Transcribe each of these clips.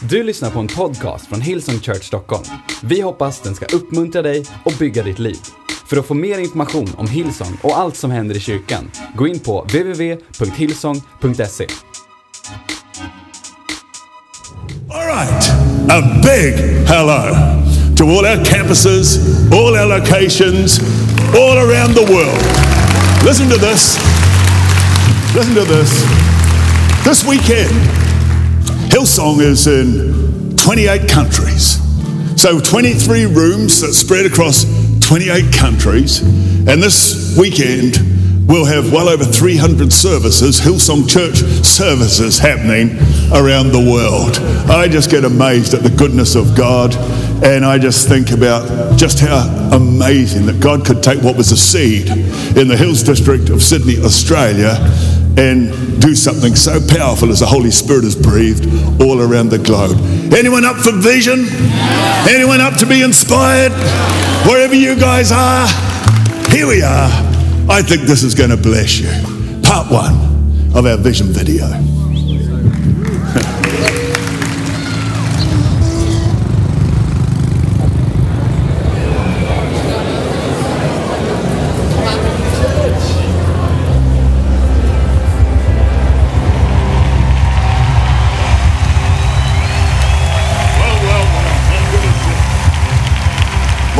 Du lyssnar på en podcast från Hillsong Church Stockholm. Vi hoppas den ska uppmuntra dig och bygga ditt liv. För att få mer information om Hillsong och allt som händer i kyrkan, gå in på www.hillsong.se. Alright! a big hello to all our campuses, all our locations, all around the world. Listen to this. Listen to this. This weekend, Hillsong is in 28 countries. So 23 rooms that spread across 28 countries. And this weekend, we'll have well over 300 services, Hillsong Church services happening around the world. I just get amazed at the goodness of God. And I just think about just how amazing that God could take what was a seed in the Hills District of Sydney, Australia, and do something so powerful as the Holy Spirit has breathed all around the globe. Anyone up for vision? Anyone up to be inspired? Wherever you guys are, here we are. I think this is going to bless you. Part one of our vision video.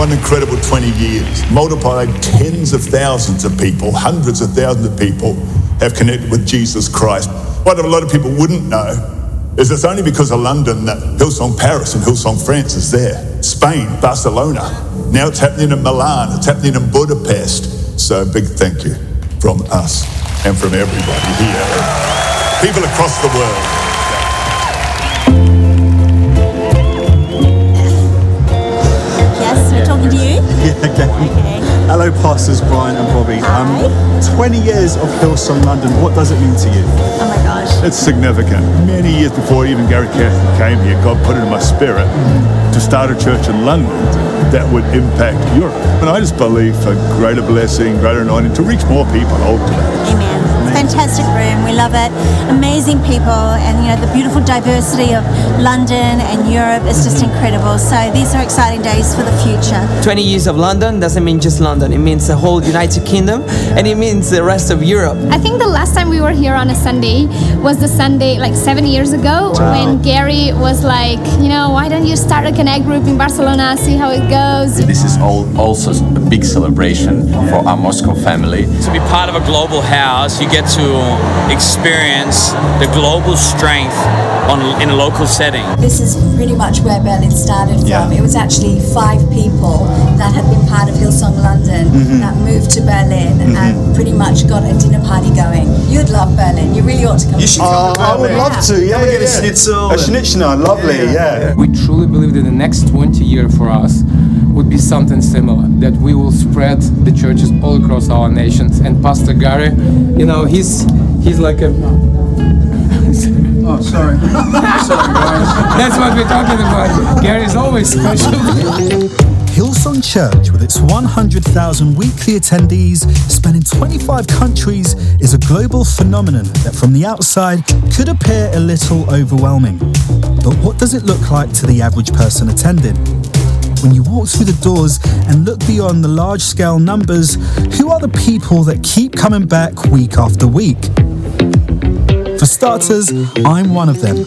One incredible 20 years, multiplied tens of thousands of people, hundreds of thousands of people have connected with Jesus Christ. What a lot of people wouldn't know is it's only because of London that Hillsong Paris and Hillsong France is there. Spain, Barcelona. Now it's happening in Milan, it's happening in Budapest. So a big thank you from us and from everybody here. People across the world. Yeah, okay. Okay. Hello, Pastors Brian and Bobby. Hi. Um, 20 years of Hillsong London, what does it mean to you? Oh my gosh. It's significant. Many years before even Gary Cassidy came here, God put it in my spirit to start a church in London that would impact Europe. And I just believe for greater blessing, greater anointing, to reach more people ultimately. Amen. Fantastic room. We love it. Amazing people, and you know the beautiful diversity of London and Europe is just incredible. So these are exciting days for the future. 20 years of London doesn't mean just London. It means the whole United Kingdom and it means the rest of Europe. I think the last time we were here on a Sunday was the Sunday like seven years ago when Gary was like, you know, why don't you start a Connect group in Barcelona, see how it goes? This is all also a big celebration for our Moscow family. To be part of a global house, you get to experience the global strength on, in a local setting. This is pretty much where Berlin started from. Yeah. It was actually five people that had been part of Hillsong London mm-hmm. that moved to Berlin and mm-hmm. pretty much got a dinner party going. You'd love Berlin. You really ought to come. You should come. Oh, I would love to. Yeah, we yeah, get a schnitzel A schnitzel, lovely. Yeah. We truly believe that the next 20 years for us would be something similar, that we will spread the churches all across our nations. And Pastor Gary, you know, he's he's like a Oh, sorry. sorry, guys. that's what we're talking about. Gary's always special. Hillsong Church, with its 100,000 weekly attendees spanning 25 countries, is a global phenomenon that from the outside could appear a little overwhelming. But what does it look like to the average person attending? When you walk through the doors and look beyond the large scale numbers, who are the people that keep coming back week after week? For starters, I'm one of them.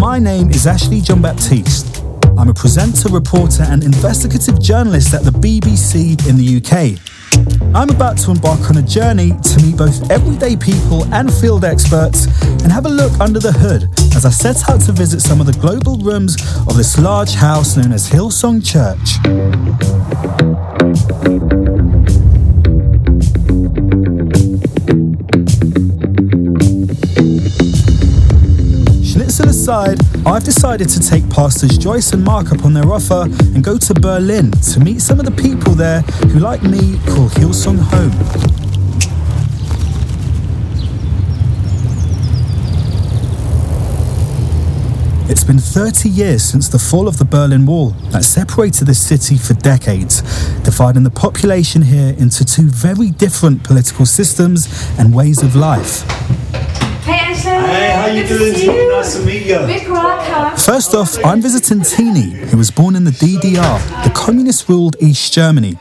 My name is Ashley John Baptiste. I'm a presenter, reporter, and investigative journalist at the BBC in the UK. I'm about to embark on a journey to meet both everyday people and field experts and have a look under the hood as I set out to visit some of the global rooms of this large house known as Hillsong Church. I've decided to take Pastors Joyce and Mark up on their offer and go to Berlin to meet some of the people there who, like me, call Hillsong home. It's been 30 years since the fall of the Berlin Wall that separated the city for decades, dividing the population here into two very different political systems and ways of life. Hey, how you Good doing? see you. Nice to meet First off, I'm visiting Tini, who was born in the DDR, the communist ruled East Germany.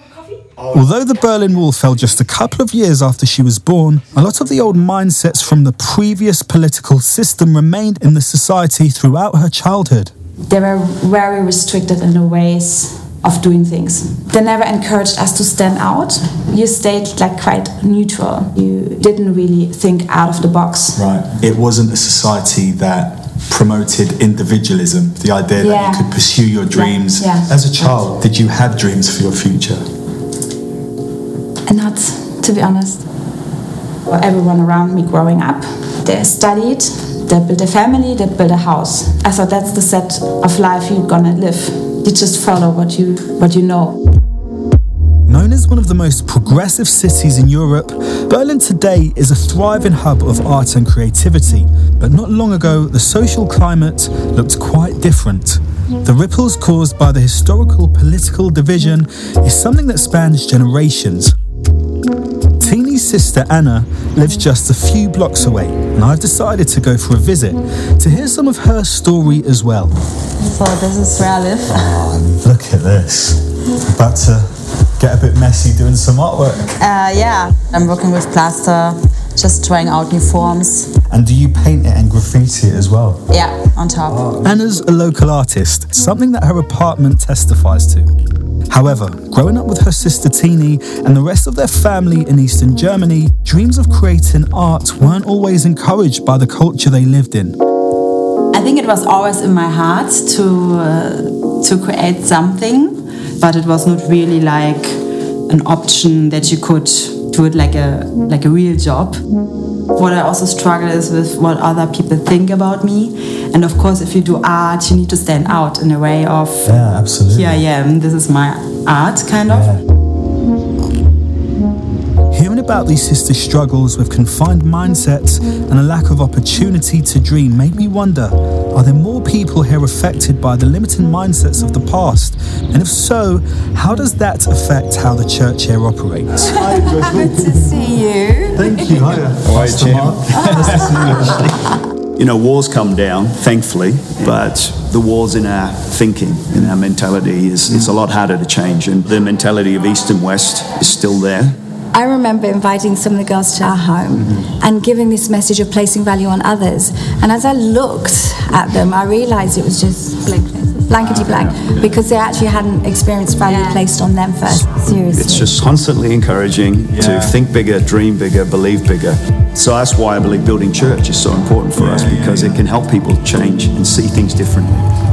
Although the Berlin Wall fell just a couple of years after she was born, a lot of the old mindsets from the previous political system remained in the society throughout her childhood. They were very restricted in the ways of doing things. They never encouraged us to stand out. You stayed like quite neutral. You didn't really think out of the box. Right. It wasn't a society that promoted individualism, the idea that you could pursue your dreams. Yeah. As a child, did you have dreams for your future? And not, to be honest. Everyone around me growing up, they studied, they built a family, they built a house. I thought that's the set of life you're gonna live. You just follow what you what you know. Known as one of the most progressive cities in Europe, Berlin today is a thriving hub of art and creativity. But not long ago, the social climate looked quite different. The ripples caused by the historical political division is something that spans generations. Sister Anna lives just a few blocks away, and I've decided to go for a visit to hear some of her story as well. So this is where I live. Oh, look at this. About to get a bit messy doing some artwork. Uh, yeah, I'm working with plaster, just trying out new forms. And do you paint it and graffiti it as well? Yeah, on top. Anna's a local artist, something that her apartment testifies to. However, growing up with her sister Tini and the rest of their family in Eastern Germany, dreams of creating art weren't always encouraged by the culture they lived in. I think it was always in my heart to uh, to create something, but it was not really like an option that you could do it like a like a real job. What I also struggle is with what other people think about me, and of course, if you do art, you need to stand out in a way of Yeah, absolutely. here I am, this is my art, kind of. Hearing about these sisters' struggles with confined mindsets and a lack of opportunity to dream made me wonder are there more people here affected by the limiting mindsets of the past? And if so, how does that affect how the church here operates? Good to see you. Thank you. Hiya. Uh, Pastor Mark. Nice to see you. You know, walls come down, thankfully, but the walls in our thinking, in our mentality, is, is a lot harder to change. And the mentality of East and West is still there. I remember inviting some of the girls to our home mm-hmm. and giving this message of placing value on others. And as I looked at them, I realized it was just blankety blank because they actually hadn't experienced value placed on them first. Seriously. It's just constantly encouraging to think bigger, dream bigger, believe bigger. So that's why I believe building church is so important for us because it can help people change and see things differently.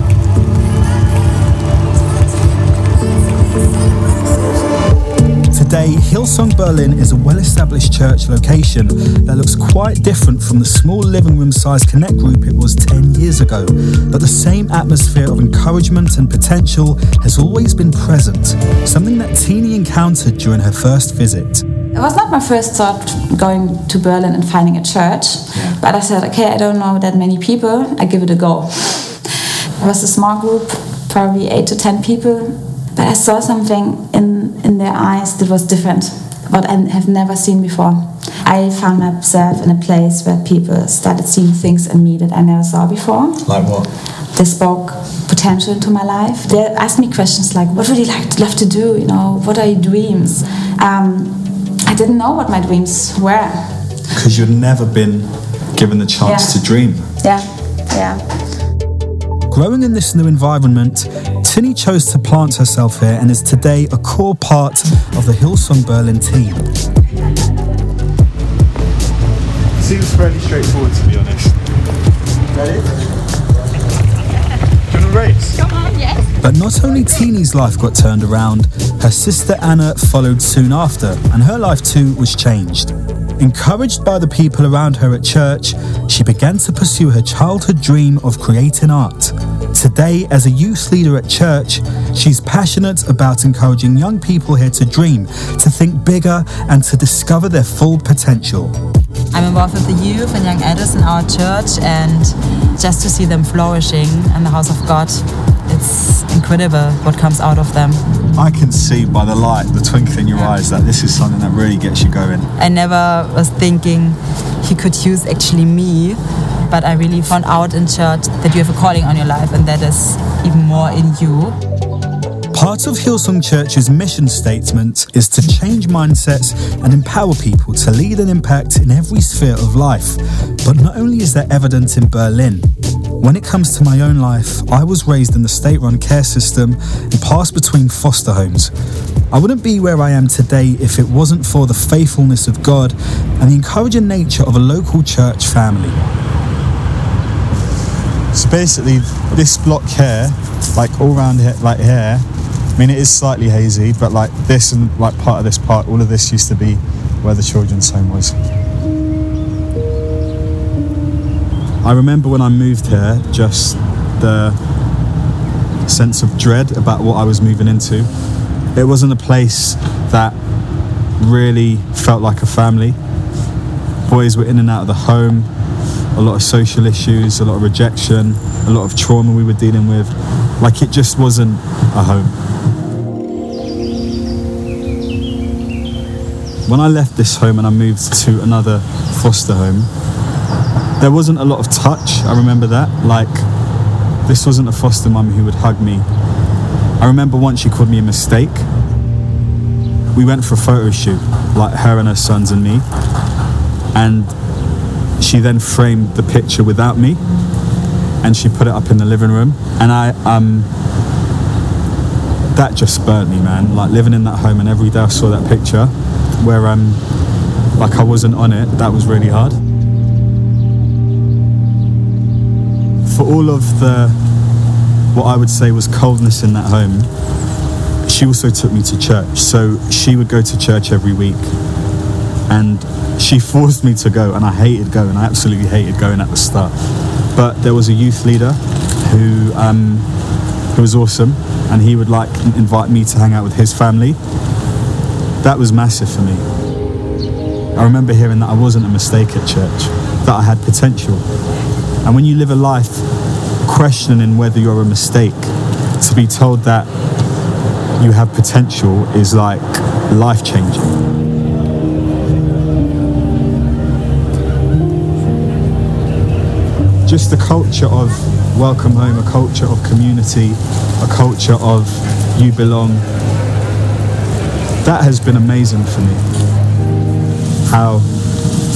Hillsong Berlin is a well established church location that looks quite different from the small living room sized connect group it was 10 years ago. But the same atmosphere of encouragement and potential has always been present, something that Tini encountered during her first visit. It was not my first thought going to Berlin and finding a church, but I said, okay, I don't know that many people, I give it a go. It was a small group, probably eight to ten people, but I saw something in, in their eyes that was different, what I have never seen before. I found myself in a place where people started seeing things in me that I never saw before. Like what? They spoke potential into my life. They asked me questions like, "What would you like to love to do? You know, what are your dreams?" Um, I didn't know what my dreams were. Because you've never been given the chance Yeah. to dream. Yeah, yeah. Growing in this new environment, Tinny chose to plant herself here and is today a core part of the Hillsong Berlin team. Seems fairly straightforward to be honest. Ready? Do you want to race? Come on, yes. But not only Tini's life got turned around, her sister Anna followed soon after, and her life too was changed. Encouraged by the people around her at church, she began to pursue her childhood dream of creating art. Today, as a youth leader at church, she's passionate about encouraging young people here to dream, to think bigger, and to discover their full potential. I'm involved with the youth and young adults in our church, and just to see them flourishing in the house of God, it's incredible what comes out of them. I can see by the light, the twinkle in your eyes, that this is something that really gets you going. I never was thinking He could use actually me, but I really found out in church that you have a calling on your life and that is even more in you. Part of Hillsong Church's mission statement is to change mindsets and empower people to lead and impact in every sphere of life. But not only is that evident in Berlin, when it comes to my own life, I was raised in the state run care system and passed between foster homes. I wouldn't be where I am today if it wasn't for the faithfulness of God and the encouraging nature of a local church family. So basically, this block here, like all around here, like here, I mean, it is slightly hazy, but like this and like part of this part, all of this used to be where the children's home was. I remember when I moved here, just the sense of dread about what I was moving into. It wasn't a place that really felt like a family. Boys were in and out of the home, a lot of social issues, a lot of rejection, a lot of trauma we were dealing with. Like it just wasn't a home. When I left this home and I moved to another foster home, there wasn't a lot of touch. I remember that. Like, this wasn't a foster mum who would hug me. I remember once she called me a mistake. We went for a photo shoot, like her and her sons and me. And she then framed the picture without me and she put it up in the living room. And I, um, that just burnt me, man. Like living in that home and every day I saw that picture where, um, like I wasn't on it, that was really hard. For all of the, what I would say was coldness in that home, she also took me to church. So she would go to church every week and she forced me to go and I hated going. I absolutely hated going at the start. But there was a youth leader who, um, who was awesome and he would like invite me to hang out with his family. That was massive for me. I remember hearing that I wasn't a mistake at church, that I had potential. And when you live a life questioning whether you're a mistake, to be told that you have potential is like life changing. Just the culture of welcome home, a culture of community, a culture of you belong. That has been amazing for me. How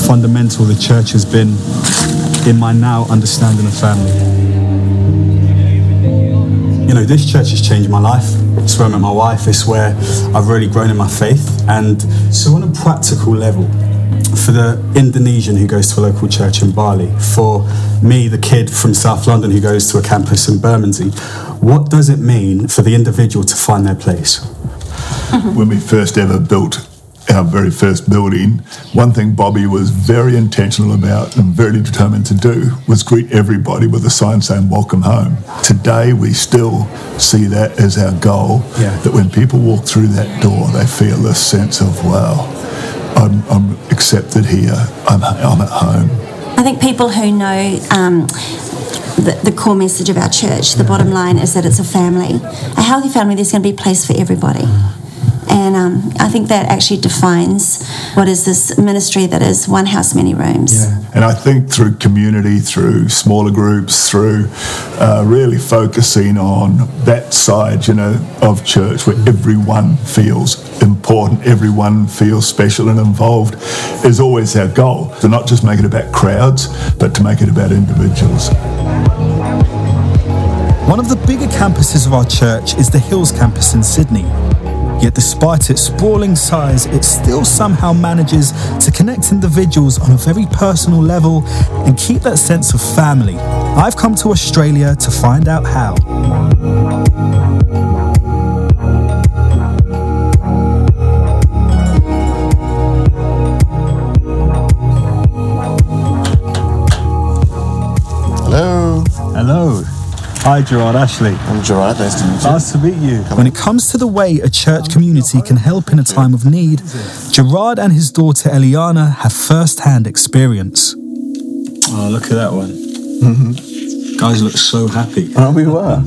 fundamental the church has been in my now understanding of family. You know, this church has changed my life. It's where I met my wife. It's where I've really grown in my faith. And so, on a practical level, for the Indonesian who goes to a local church in Bali, for me, the kid from South London who goes to a campus in Bermondsey, what does it mean for the individual to find their place? when we first ever built our very first building, one thing Bobby was very intentional about and very determined to do was greet everybody with a sign saying welcome home. Today we still see that as our goal, Yeah. that when people walk through that door they feel this sense of wow, I'm, I'm accepted here, I'm, I'm at home. I think people who know um, the, the core message of our church, the bottom line is that it's a family. A healthy family, there's going to be a place for everybody. And um, I think that actually defines what is this ministry that is one house, many rooms. Yeah. And I think through community, through smaller groups, through uh, really focusing on that side, you know, of church where everyone feels important, everyone feels special and involved, is always our goal. To not just make it about crowds, but to make it about individuals. One of the bigger campuses of our church is the Hills campus in Sydney. Yet, despite its sprawling size, it still somehow manages to connect individuals on a very personal level and keep that sense of family. I've come to Australia to find out how. Hello. Hello. Hi, Gerard Ashley. I'm Gerard. Nice to meet you. Nice to meet you. When it comes to the way a church community can help in a time of need, Gerard and his daughter Eliana have first hand experience. Oh, look at that one. Guys look so happy. Oh, we were.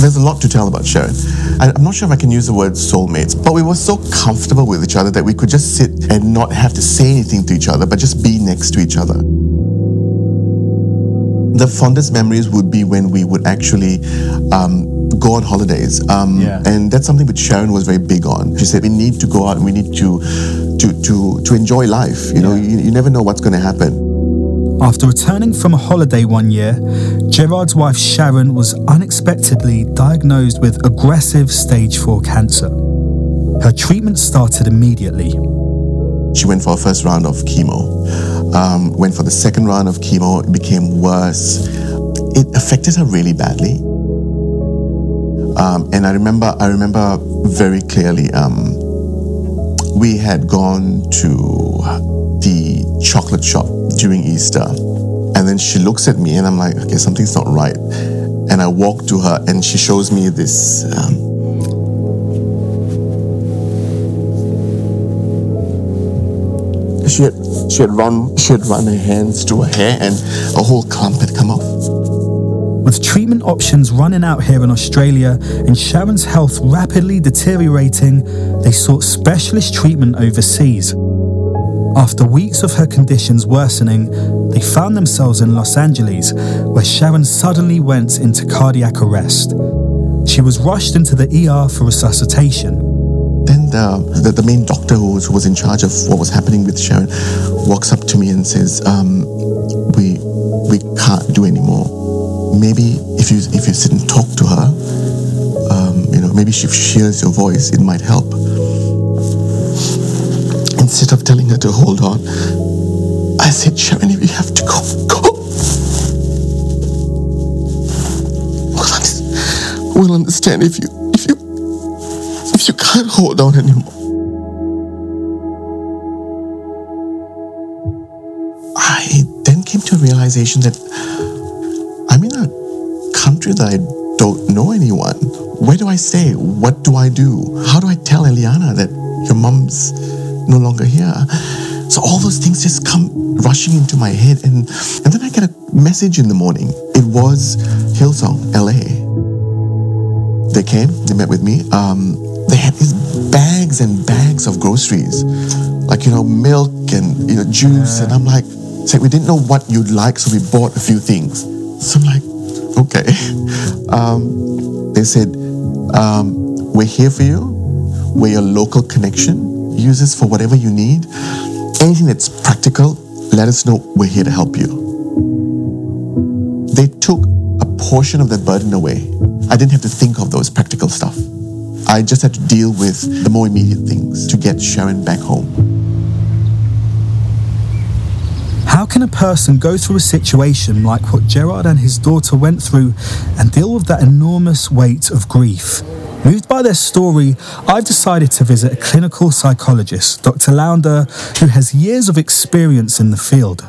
There's a lot to tell about Sharon. I, I'm not sure if I can use the word soulmates, but we were so comfortable with each other that we could just sit and not have to say anything to each other, but just be next to each other. The fondest memories would be when we would actually um, go on holidays, um, and that's something which Sharon was very big on. She said we need to go out and we need to to to, to enjoy life. You know, you, you never know what's going to happen. After returning from a holiday one year, Gerard's wife Sharon was unexpectedly diagnosed with aggressive stage 4 cancer. Her treatment started immediately. She went for a first round of chemo, um, went for the second round of chemo, it became worse. It affected her really badly. Um, and I remember, I remember very clearly, um, we had gone to the chocolate shop during Easter. And then she looks at me and I'm like, okay, something's not right. And I walk to her and she shows me this um, she had she had run she had run her hands through her hair and a whole clump had come off. With treatment options running out here in Australia and Sharon's health rapidly deteriorating, they sought specialist treatment overseas. After weeks of her conditions worsening, they found themselves in Los Angeles, where Sharon suddenly went into cardiac arrest. She was rushed into the ER for resuscitation. Then the, the, the main doctor who was, who was in charge of what was happening with Sharon walks up to me and says, um, "We we can't do anymore. Maybe if you if you sit and talk to her, um, you know, maybe she hears your voice, it might help." Instead of telling her to hold on, I said, "Sharon, if you have to go, go." We'll, we'll understand if you if you you can't hold on anymore. I then came to a realization that I'm in a country that I don't know anyone. Where do I stay? What do I do? How do I tell Eliana that your mom's no longer here? So all those things just come rushing into my head, and and then I get a message in the morning. It was Hillsong, LA. They came, they met with me. Um, they had these bags and bags of groceries, like you know, milk and you know, juice, and I'm like, say we didn't know what you'd like, so we bought a few things. So I'm like, okay. Um, they said, um, we're here for you. We're your local connection. Use for whatever you need. Anything that's practical, let us know. We're here to help you. They took a portion of that burden away. I didn't have to think of those practical stuff. I just had to deal with the more immediate things to get Sharon back home. How can a person go through a situation like what Gerard and his daughter went through and deal with that enormous weight of grief? Moved by their story, I've decided to visit a clinical psychologist, Dr. Launder, who has years of experience in the field.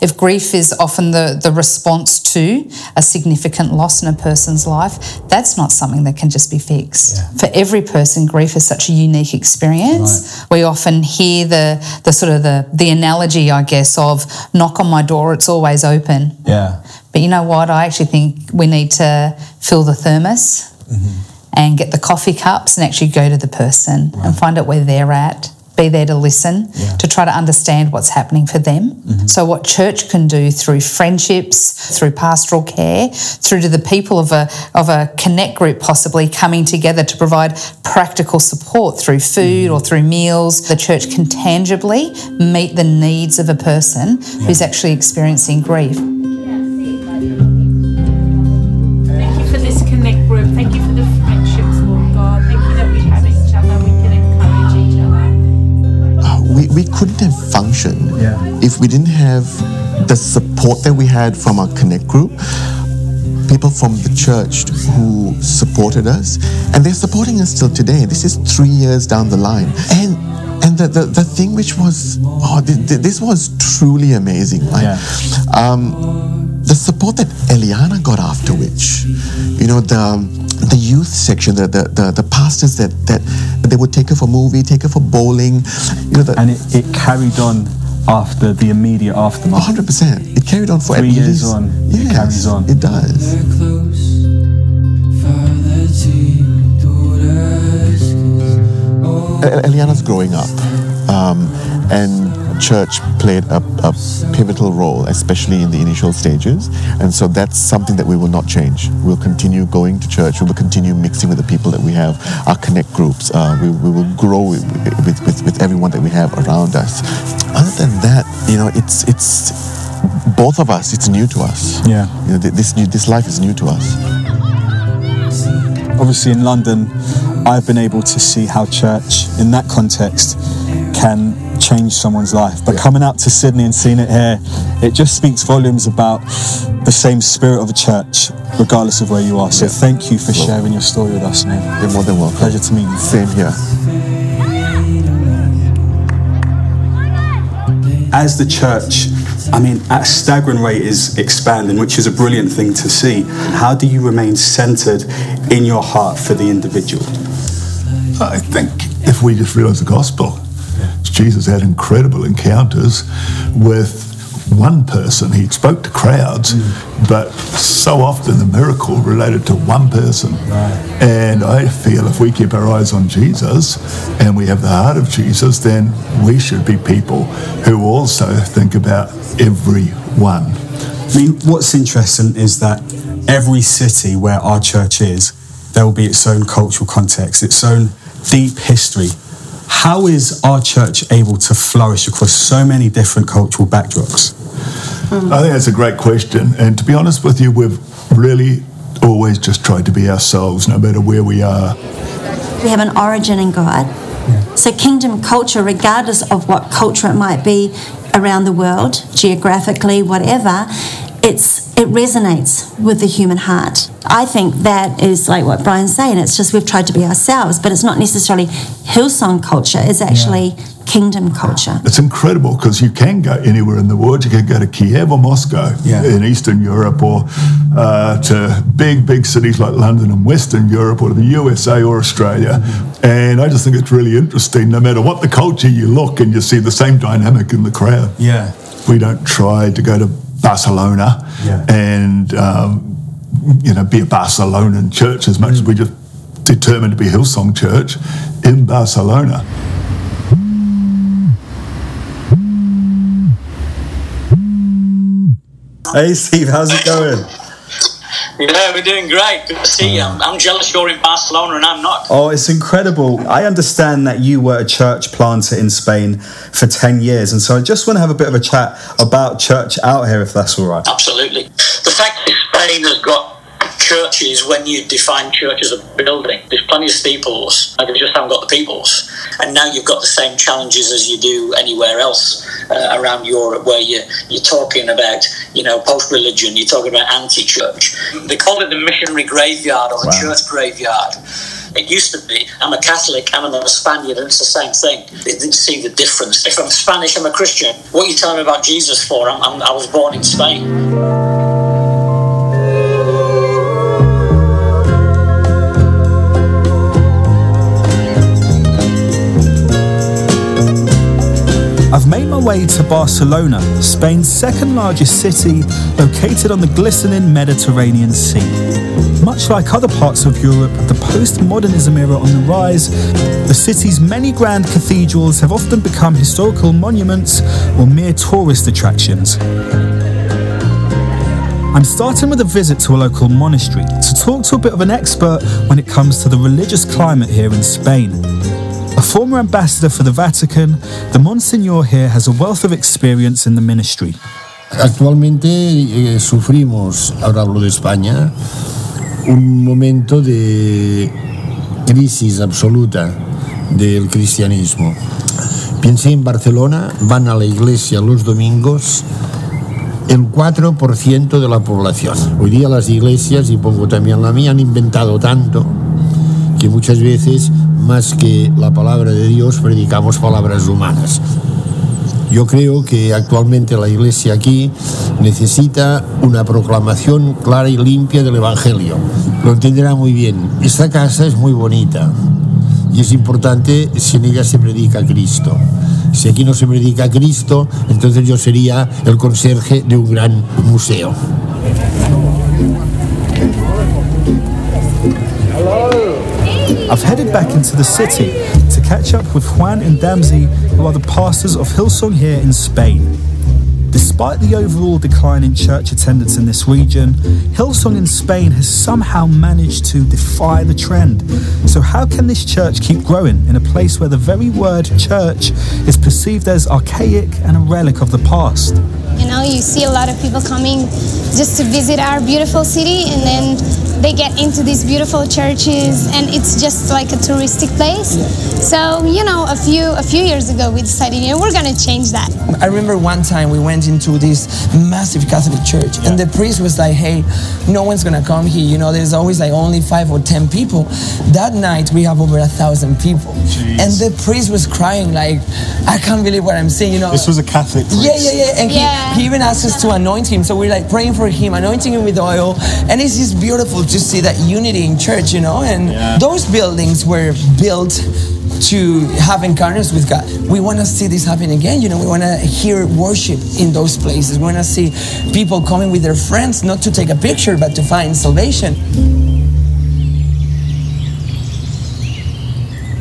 If grief is often the, the response to a significant loss in a person's life, that's not something that can just be fixed. For every person, grief is such a unique experience. We often hear the, the sort of the, the analogy, I guess, of knock on my door, it's always open. Yeah. But you know what? I actually think we need to fill the thermos mm-hmm. and get the coffee cups and actually go to the person and find out where they're at. Be there to listen, to try to understand what's happening for them. Mm-hmm. So, what church can do through friendships, through pastoral care, through to the people of a of a connect group possibly coming together to provide practical support through food or mm-hmm. through meals, the church can tangibly meet the needs of a person who's actually experiencing grief. We, couldn't have functioned if we didn't have the support that we had from our Connect group. People from the church who supported us, and they're supporting us till today. This is three years down the line. And and the, the, the thing which was, oh, th- th- this was truly amazing. Like, um, the support that Eliana got after which, you know, the the youth section, the the, the, the pastors that, that they would take her for movie, take her for bowling, you know, the, and it, it carried on after the immediate aftermath. 100%. It carried on for Three at years least, on, Yes, it carries on. It does. El- Eliana's growing up. Um, and church played a, a pivotal role, especially in the initial stages. And so that's something that we will not change. We'll continue going to church. We will continue mixing with the people that we have, our connect groups. Uh, we, we will grow with, with, with, everyone that we have around us. Other than that, you know, it's it's both of us. It's new to us. Yeah. You know, this new this life is new to us. Obviously, in London, I've been able to see how church, in that context, can change someone's life. But coming out to Sydney and seeing it here, it just speaks volumes about the same spirit of a church, regardless of where you are. So thank you for sharing your story with us, mate. You're more than welcome. Pleasure to meet you. Same here. as the church, I mean, at a staggering rate is expanding, which is a brilliant thing to see. How do you remain centered in your heart for the individual? I think if we just realize the gospel, Jesus had incredible encounters with one person. He spoke to crowds, mm. but so often the miracle related to one person. And I feel if we keep our eyes on Jesus and we have the heart of Jesus, then we should be people who also think about everyone. I mean, what's interesting is that every city where our church is, there will be its own cultural context, its own deep history. How is our church able to flourish across so many different cultural backdrops? I think that's a great question. And to be honest with you, we've really always just tried to be ourselves, no matter where we are. We have an origin in God. So, kingdom culture, regardless of what culture it might be around the world, geographically, whatever, it's it resonates with the human heart. I think that is like what Brian's saying. It's just we've tried to be ourselves, but it's not necessarily Hillsong culture. It's actually kingdom culture. It's incredible because you can go anywhere in the world. You can go to Kiev or Moscow in Eastern Europe or uh, to big, big cities like London and Western Europe or to the USA or Australia. And I just think it's really interesting. No matter what the culture you look and you see the same dynamic in the crowd. Yeah. We don't try to go to Barcelona and um, you know be a Barcelonan church as much as we just determined to be Hillsong Church in Barcelona. Hey, Steve, how's it going? Yeah, we're doing great. Good to see you. I'm, I'm jealous you're in Barcelona and I'm not. Oh, it's incredible. I understand that you were a church planter in Spain for 10 years, and so I just want to have a bit of a chat about church out here, if that's all right. Absolutely. The fact that Spain has got churches, when you define church as a building, there's plenty of steeples, and they just haven't got the peoples. And now you've got the same challenges as you do anywhere else uh, around Europe, where you, you're talking about, you know, post-religion, you're talking about anti-church. They call it the missionary graveyard or the Wow. church graveyard. It used to be, I'm a Catholic, I'm a Spaniard, and it's the same thing. They didn't see the difference. If I'm Spanish, I'm a Christian. What are you telling me about Jesus for? I'm, I'm, I was born in Spain. Way to Barcelona, Spain's second largest city, located on the glistening Mediterranean Sea. Much like other parts of Europe, the postmodernism era on the rise, the city's many grand cathedrals have often become historical monuments or mere tourist attractions. I'm starting with a visit to a local monastery to talk to a bit of an expert when it comes to the religious climate here in Spain. A former ambassador for the Vatican, the Monsignor here has a wealth of experience in the ministry. Actualmente eh, sufrimos, ahora hablo de España, un momento de crisis absoluta del cristianismo. Piense en Barcelona, van a la iglesia los domingos el 4% de la población. Hoy día las iglesias, y pongo también la mía, han inventado tanto que muchas veces, más que la palabra de Dios, predicamos palabras humanas. Yo creo que actualmente la iglesia aquí necesita una proclamación clara y limpia del Evangelio. Lo entenderá muy bien. Esta casa es muy bonita y es importante si en ella se predica Cristo. Si aquí no se predica Cristo, entonces yo sería el conserje de un gran museo. I've headed back into the city to catch up with Juan and Damsey who are the pastors of Hillsong here in Spain. Despite the overall decline in church attendance in this region, Hillsong in Spain has somehow managed to defy the trend. So, how can this church keep growing in a place where the very word church is perceived as archaic and a relic of the past? You know, you see a lot of people coming just to visit our beautiful city and then they get into these beautiful churches and it's just like a touristic place. So, you know, a few a few years ago we decided, you know, we're gonna change that. I remember one time we went into this massive Catholic church, and the priest was like, "Hey, no one's gonna come here. You know, there's always like only five or ten people." That night we have over a thousand people, and the priest was crying like, "I can't believe what I'm seeing." You know, This was a Catholic priest. yeah, yeah, yeah. And Yeah. He, he even asked us to anoint him. So we're like praying for him, anointing him with oil. And it's just beautiful to see that unity in church, you know? And those buildings were built to have encounters with God. We want to see this happen again. You know, we want to hear worship in those places. We want to see people coming with their friends, not to take a picture, but to find salvation.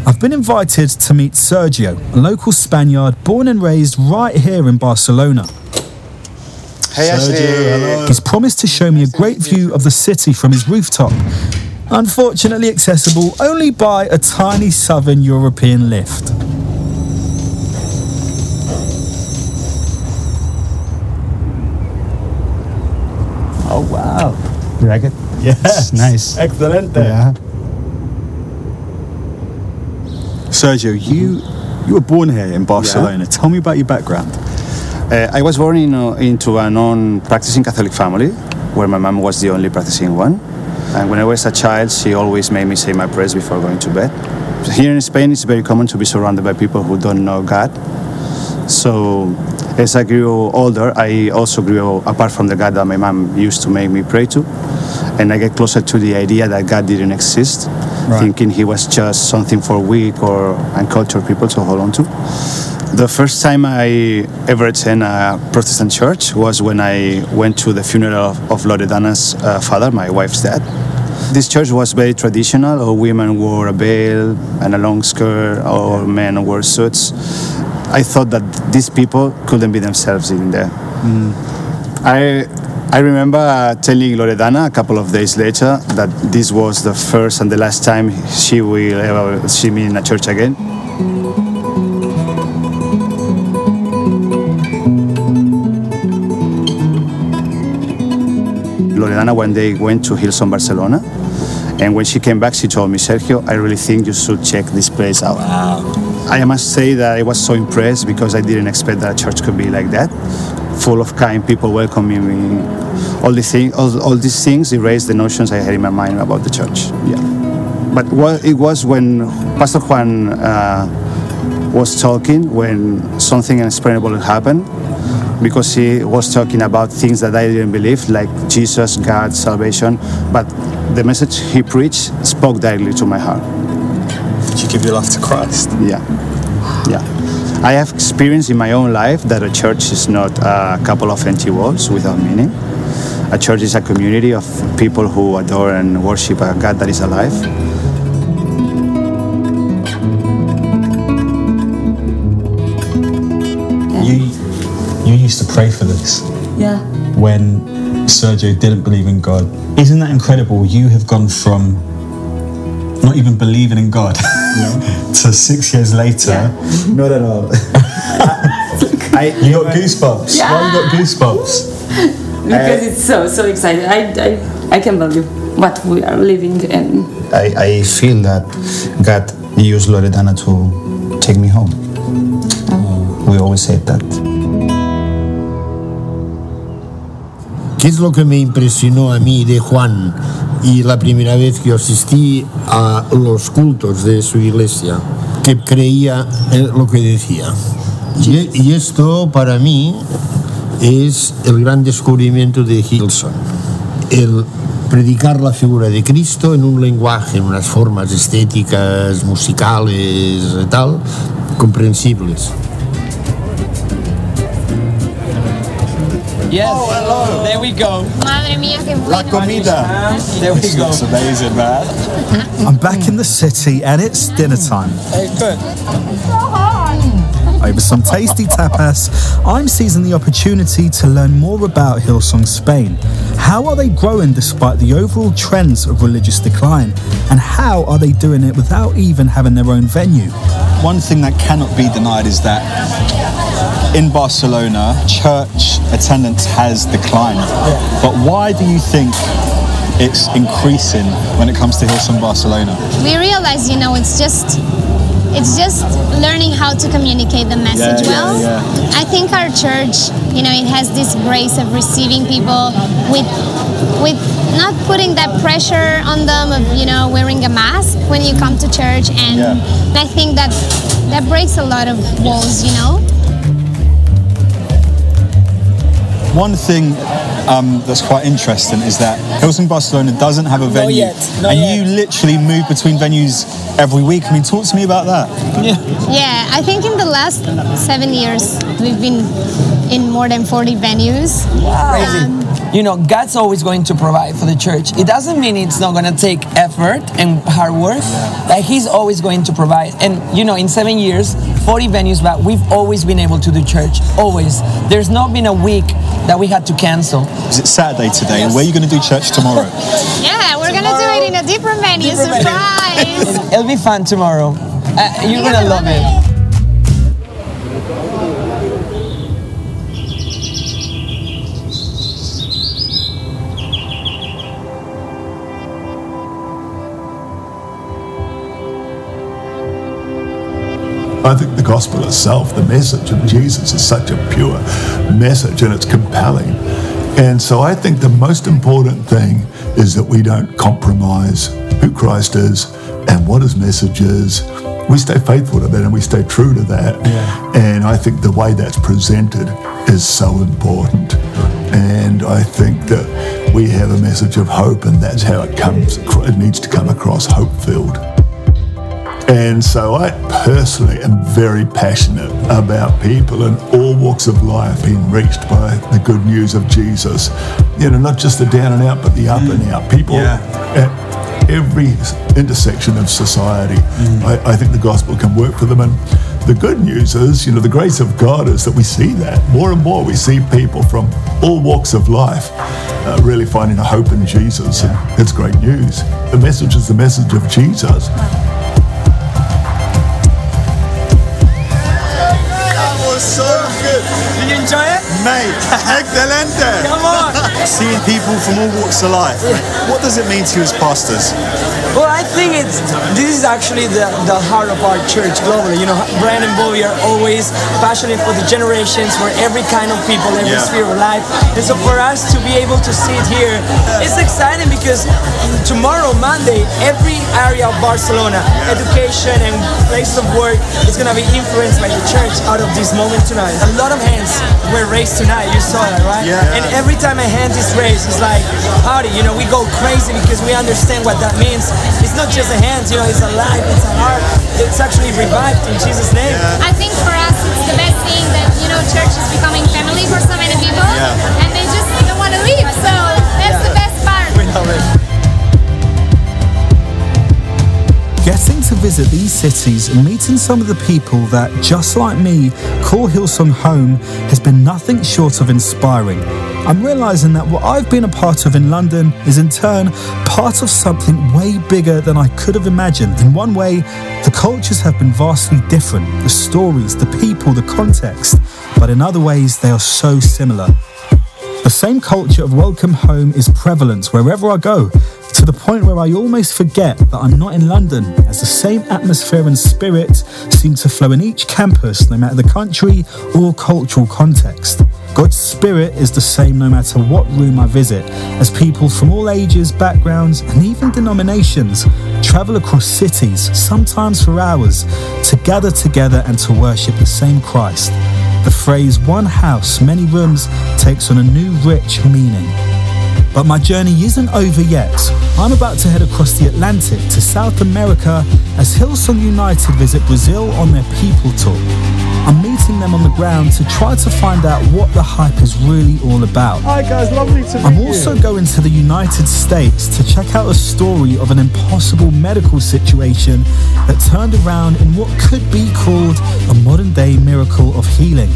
I've been invited to meet Sergio, a local Spaniard born and raised right here in Barcelona. Hey, Ashley. Hello. He's promised to show me a great view of the city from his rooftop, unfortunately accessible only by a tiny southern European lift. Oh, wow. You like it? Yes. Nice. Excelente. Yeah. Sergio, you you were born here in Barcelona. Tell me about your background. Uh, I was born in, uh, into a non-practicing Catholic family, where my mom was the only practicing one. And when I was a child, she always made me say my prayers before going to bed. Here in Spain, it's very common to be surrounded by people who don't know God. So, as I grew older, I also grew apart from the God that my mom used to make me pray to, and I get closer to the idea that God didn't exist, Right. thinking He was just something for weak or uncultured people to hold on to. The first time I ever attended a Protestant church was when I went to the funeral of, of Loredana's uh, father, my wife's dad. This church was very traditional. All women wore a veil and a long skirt, or men wore suits. I thought that these people couldn't be themselves in there. I I remember uh, telling Loredana a couple of days later that this was the first and the last time she will ever see me in a church again. One day went to Hillsong Barcelona, and when she came back, she told me, Sergio, I really think you should check this place out. I must say that I was so impressed because I didn't expect that a church could be like that, full of kind people welcoming me. All these things, all, all these things erased the notions I had in my mind about the church. Yeah, but what it was when Pastor Juan uh, was talking when something unexplainable happened because he was talking about things that I didn't believe, like Jesus, God, salvation. But the message he preached spoke directly to my heart. Did you give your life to Christ? Yeah. Yeah. I have experienced in my own life that a church is not a couple of empty walls without meaning. A church is a community of people who adore and worship a God that is alive. Used to pray for this Yeah. when Sergio didn't believe in God. Isn't that incredible? You have gone from not even believing in God to six years later. Not at all. I, you got goosebumps. Why you got goosebumps? because it's so so exciting. I, I I can believe what we are living in. I, I feel that God used Loredana to take me home. Oh. We always said that. ¿Qué es lo que me impresionó a mí de Juan y la primera vez que asistí a los cultos de su iglesia? Que creía en lo que decía. Y, y esto para mí es el gran descubrimiento de Hilson. El predicar la figura de Cristo en un lenguaje, en unas formas estéticas, musicales, tal, comprensibles. Yes. Oh, hello. There we go. Madre mía, qué bueno. La comida. There we go. It's amazing, man. I'm back in the city and it's dinner time. Hey, good. Over some tasty tapas, I'm seizing the opportunity to learn more about Hillsong Spain. How are they growing despite the overall trends of religious decline? And how are they doing it without even having their own venue? One thing that cannot be denied is that in Barcelona, church attendance has declined. But why do you think it's increasing when it comes to Hillsong Barcelona? We realize, you know, it's just it's just learning how to communicate the message Yeah, yeah, well. yeah. I think our church, you know, it has this grace of receiving people with with not putting that pressure on them of, you know, wearing a mask when you come to church and Yeah. I think that that breaks a lot of walls, you know. One thing um, that's quite interesting is that Hillsong Barcelona doesn't have a venue, yet, not and you literally move between venues every week. I mean, talk to me about that. Yeah. Yeah, I think in the last seven years we've been in more than 40 venues. Crazy. You know, God's always going to provide for the church. It doesn't mean it's not going to take effort and hard work, but He's always going to provide. And, you know, in seven years, 40 venues, but we've always been able to do church. Always. There's not been a week that we had to cancel. Is it Saturday today? Where are you going to do church tomorrow? Yeah, we're gonna do it in a different venue. Surprise! It'll be fun tomorrow. Uh, you're going to love it. I think the gospel itself, the message of Jesus, is such a pure message and it's compelling. And so I think the most important thing is that we don't compromise who Christ is and what his message is. We stay faithful to that and we stay true to that. And I think the way that's presented is so important. And I think that we have a message of hope, and that's how it comes. It needs to come across hope filled. And so I personally am very passionate about people in all walks of life being reached by the good news of Jesus. You know, not just the down and out, but the up and out. People at every intersection of society. I, I think the gospel can work for them. And the good news is, you know, the grace of God is that we see that more and more. We see people from all walks of life uh, really finding a hope in Jesus. And it's great news. The message is the message of Jesus. So good. Did you enjoy it? Mate, excelente. Come on. Seeing people from all walks of life. What does it mean to you as pastors? Well, I think it's this is actually the, the heart of our church globally. You know, Brian and Bobbie are always passionate for the generations, for every kind of people, every Yeah. sphere of life. And so for us to be able to see it here, it's exciting because tomorrow, Monday, every area of Barcelona, education and place of work is going to be influenced by the church out of this moment tonight. A lot of hands were raised tonight. You saw that, right? Yeah. And every time a hand is raised, it's like, howdy, you know, we go crazy because we understand what that means. It's not just a hand, you know, it's a life, it's a heart. It's actually revived in Jesus' name. I think for us it's the best thing that you know church is becoming family for so many people, Yeah. and they just don't want to leave. So that's the best part. Getting to visit these cities and meeting some of the people that, just like me, call Hillsong home has been nothing short of inspiring. I'm realizing that what I've been a part of in London is in turn part of something way bigger than I could have imagined. In one way, the cultures have been vastly different the stories, the people, the context, but in other ways, they are so similar. The same culture of welcome home is prevalent wherever I go, to the point where I almost forget that I'm not in London, as the same atmosphere and spirit seem to flow in each campus, no matter the country or cultural context. God's spirit is the same no matter what room I visit, as people from all ages, backgrounds, and even denominations travel across cities, sometimes for hours, to gather together and to worship the same Christ. The phrase one house, many rooms takes on a new rich meaning. But my journey isn't over yet. I'm about to head across the Atlantic to South America as Hillsong United visit Brazil on their People Tour. I'm meeting them on the ground to try to find out what the hype is really all about. Hi guys, lovely to meet I'm you. also going to the United States to check out a story of an impossible medical situation that turned around in what could be called a modern day miracle of healing.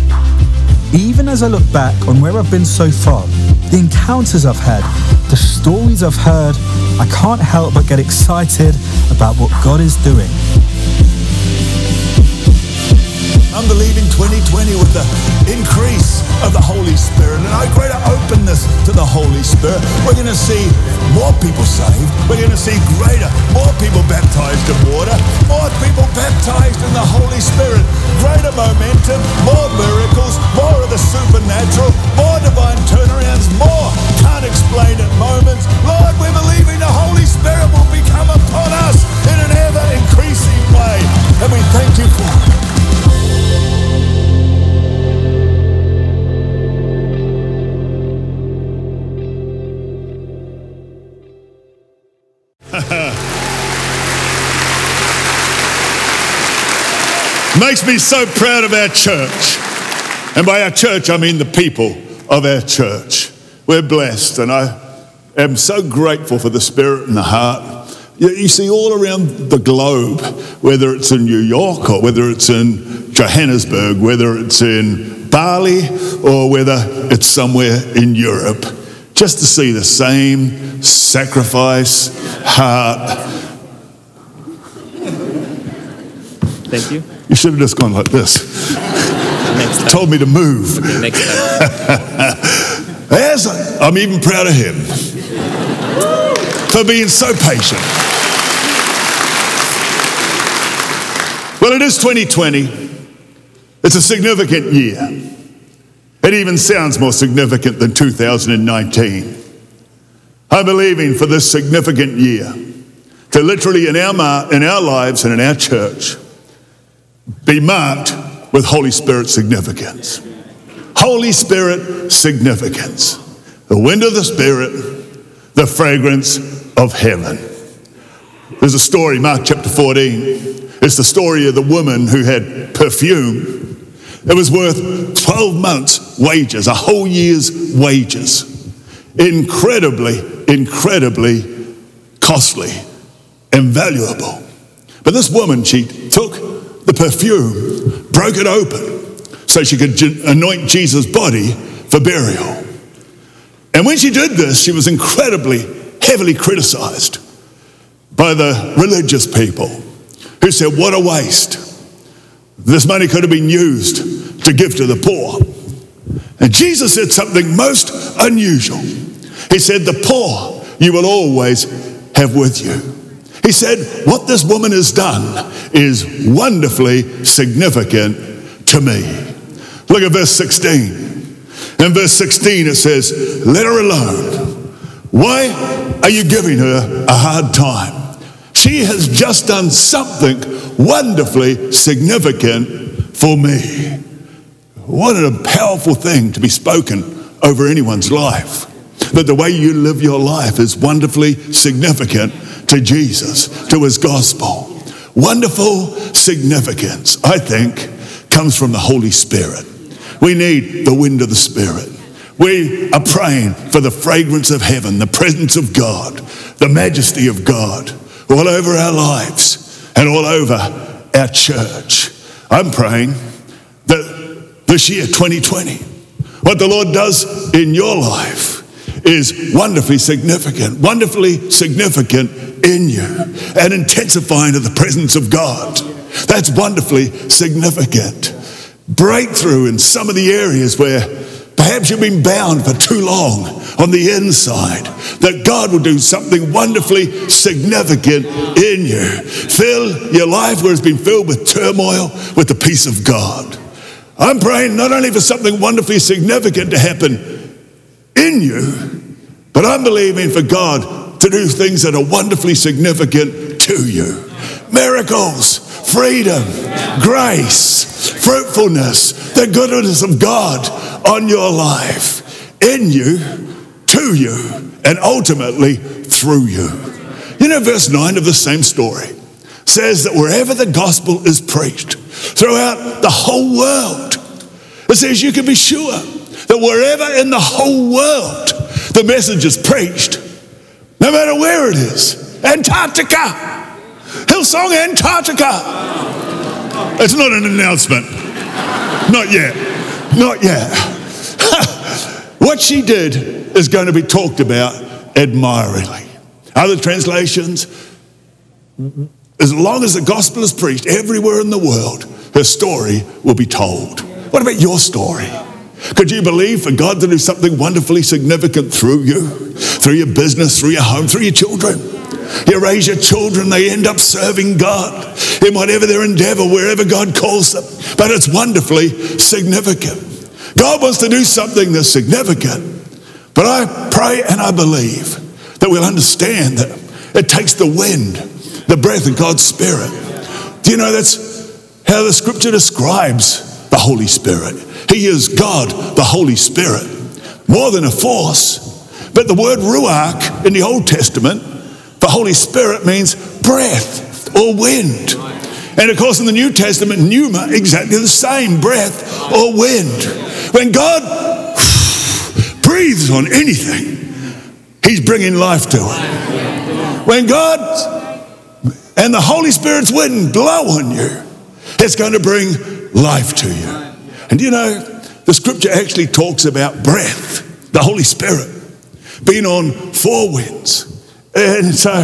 Even as I look back on where I've been so far, the encounters I've had, the stories I've heard, I can't help but get excited about what God is doing. I'm believing 2020 with the increase of the Holy Spirit and a greater openness to the Holy Spirit. We're going to see more people saved. We're going to see greater, more people baptized in water, more people baptized in the Holy Spirit, greater momentum, more miracles, more of the supernatural, more divine turnarounds, me so proud of our church. And by our church, I mean the people of our church. We're blessed, and I am so grateful for the spirit and the heart. You, you see, all around the globe, whether it's in New York or whether it's in Johannesburg, whether it's in Bali or whether it's somewhere in Europe, just to see the same sacrifice, heart, Thank you. You should have just gone like this. Told me to move. As I'm even proud of him for being so patient. Well, it is 2020. It's a significant year. It even sounds more significant than 2019. I'm believing for this significant year to literally in our, in our lives and in our church be marked with Holy Spirit significance. Holy Spirit significance. The wind of the Spirit, the fragrance of heaven. There's a story, Mark chapter 14. It's the story of the woman who had perfume. It was worth 12 months' wages, a whole year's wages. Incredibly, incredibly costly and valuable. But this woman, she took perfume, broke it open so she could anoint Jesus' body for burial. And when she did this, she was incredibly heavily criticized by the religious people who said, What a waste. This money could have been used to give to the poor. And Jesus said something most unusual. He said, The poor you will always have with you. He said, What this woman has done is wonderfully significant to me. Look at verse 16. In verse 16, it says, Let her alone. Why are you giving her a hard time? She has just done something wonderfully significant for me. What a powerful thing to be spoken over anyone's life. That the way you live your life is wonderfully significant to Jesus, to his gospel. Wonderful significance, I think, comes from the Holy Spirit. We need the wind of the Spirit. We are praying for the fragrance of heaven, the presence of God, the majesty of God all over our lives and all over our church. I'm praying that this year, 2020, what the Lord does in your life is wonderfully significant, wonderfully significant in you, and intensifying of the presence of God. That's wonderfully significant. Breakthrough in some of the areas where perhaps you've been bound for too long on the inside, that God will do something wonderfully significant in you. Fill your life where it's been filled with turmoil with the peace of God. I'm praying not only for something wonderfully significant to happen in you, but I'm believing for God to do things that are wonderfully significant to you. Miracles, freedom, grace, fruitfulness, the goodness of God on your life, in you, to you, and ultimately through you. You know, verse 9 of the same story says that wherever the gospel is preached, throughout the whole world. It says you can be sure that wherever in the whole world the message is preached, no matter where it is, Antarctica, Hillsong Antarctica. It's not an announcement. Not yet. Not yet. what she did is going to be talked about admiringly. Other translations, as long as the gospel is preached everywhere in the world, her story will be told. What about your story? Could you believe for God to do something wonderfully significant through you, through your business, through your home, through your children? You raise your children, they end up serving God in whatever their endeavor, wherever God calls them. But it's wonderfully significant. God wants to do something that's significant. But I pray and I believe that we'll understand that it takes the wind, the breath of God's Spirit. Do you know that's how the scripture describes the Holy Spirit? He is God, the Holy Spirit, more than a force. But the word ruach in the Old Testament for Holy Spirit means breath or wind. And of course, in the New Testament, pneuma, exactly the same breath or wind. When God breathes on anything, He's bringing life to it. When God and the Holy Spirit's wind blow on you, it's going to bring life to you. And you know, the scripture actually talks about breath, the Holy Spirit, being on four winds. And so,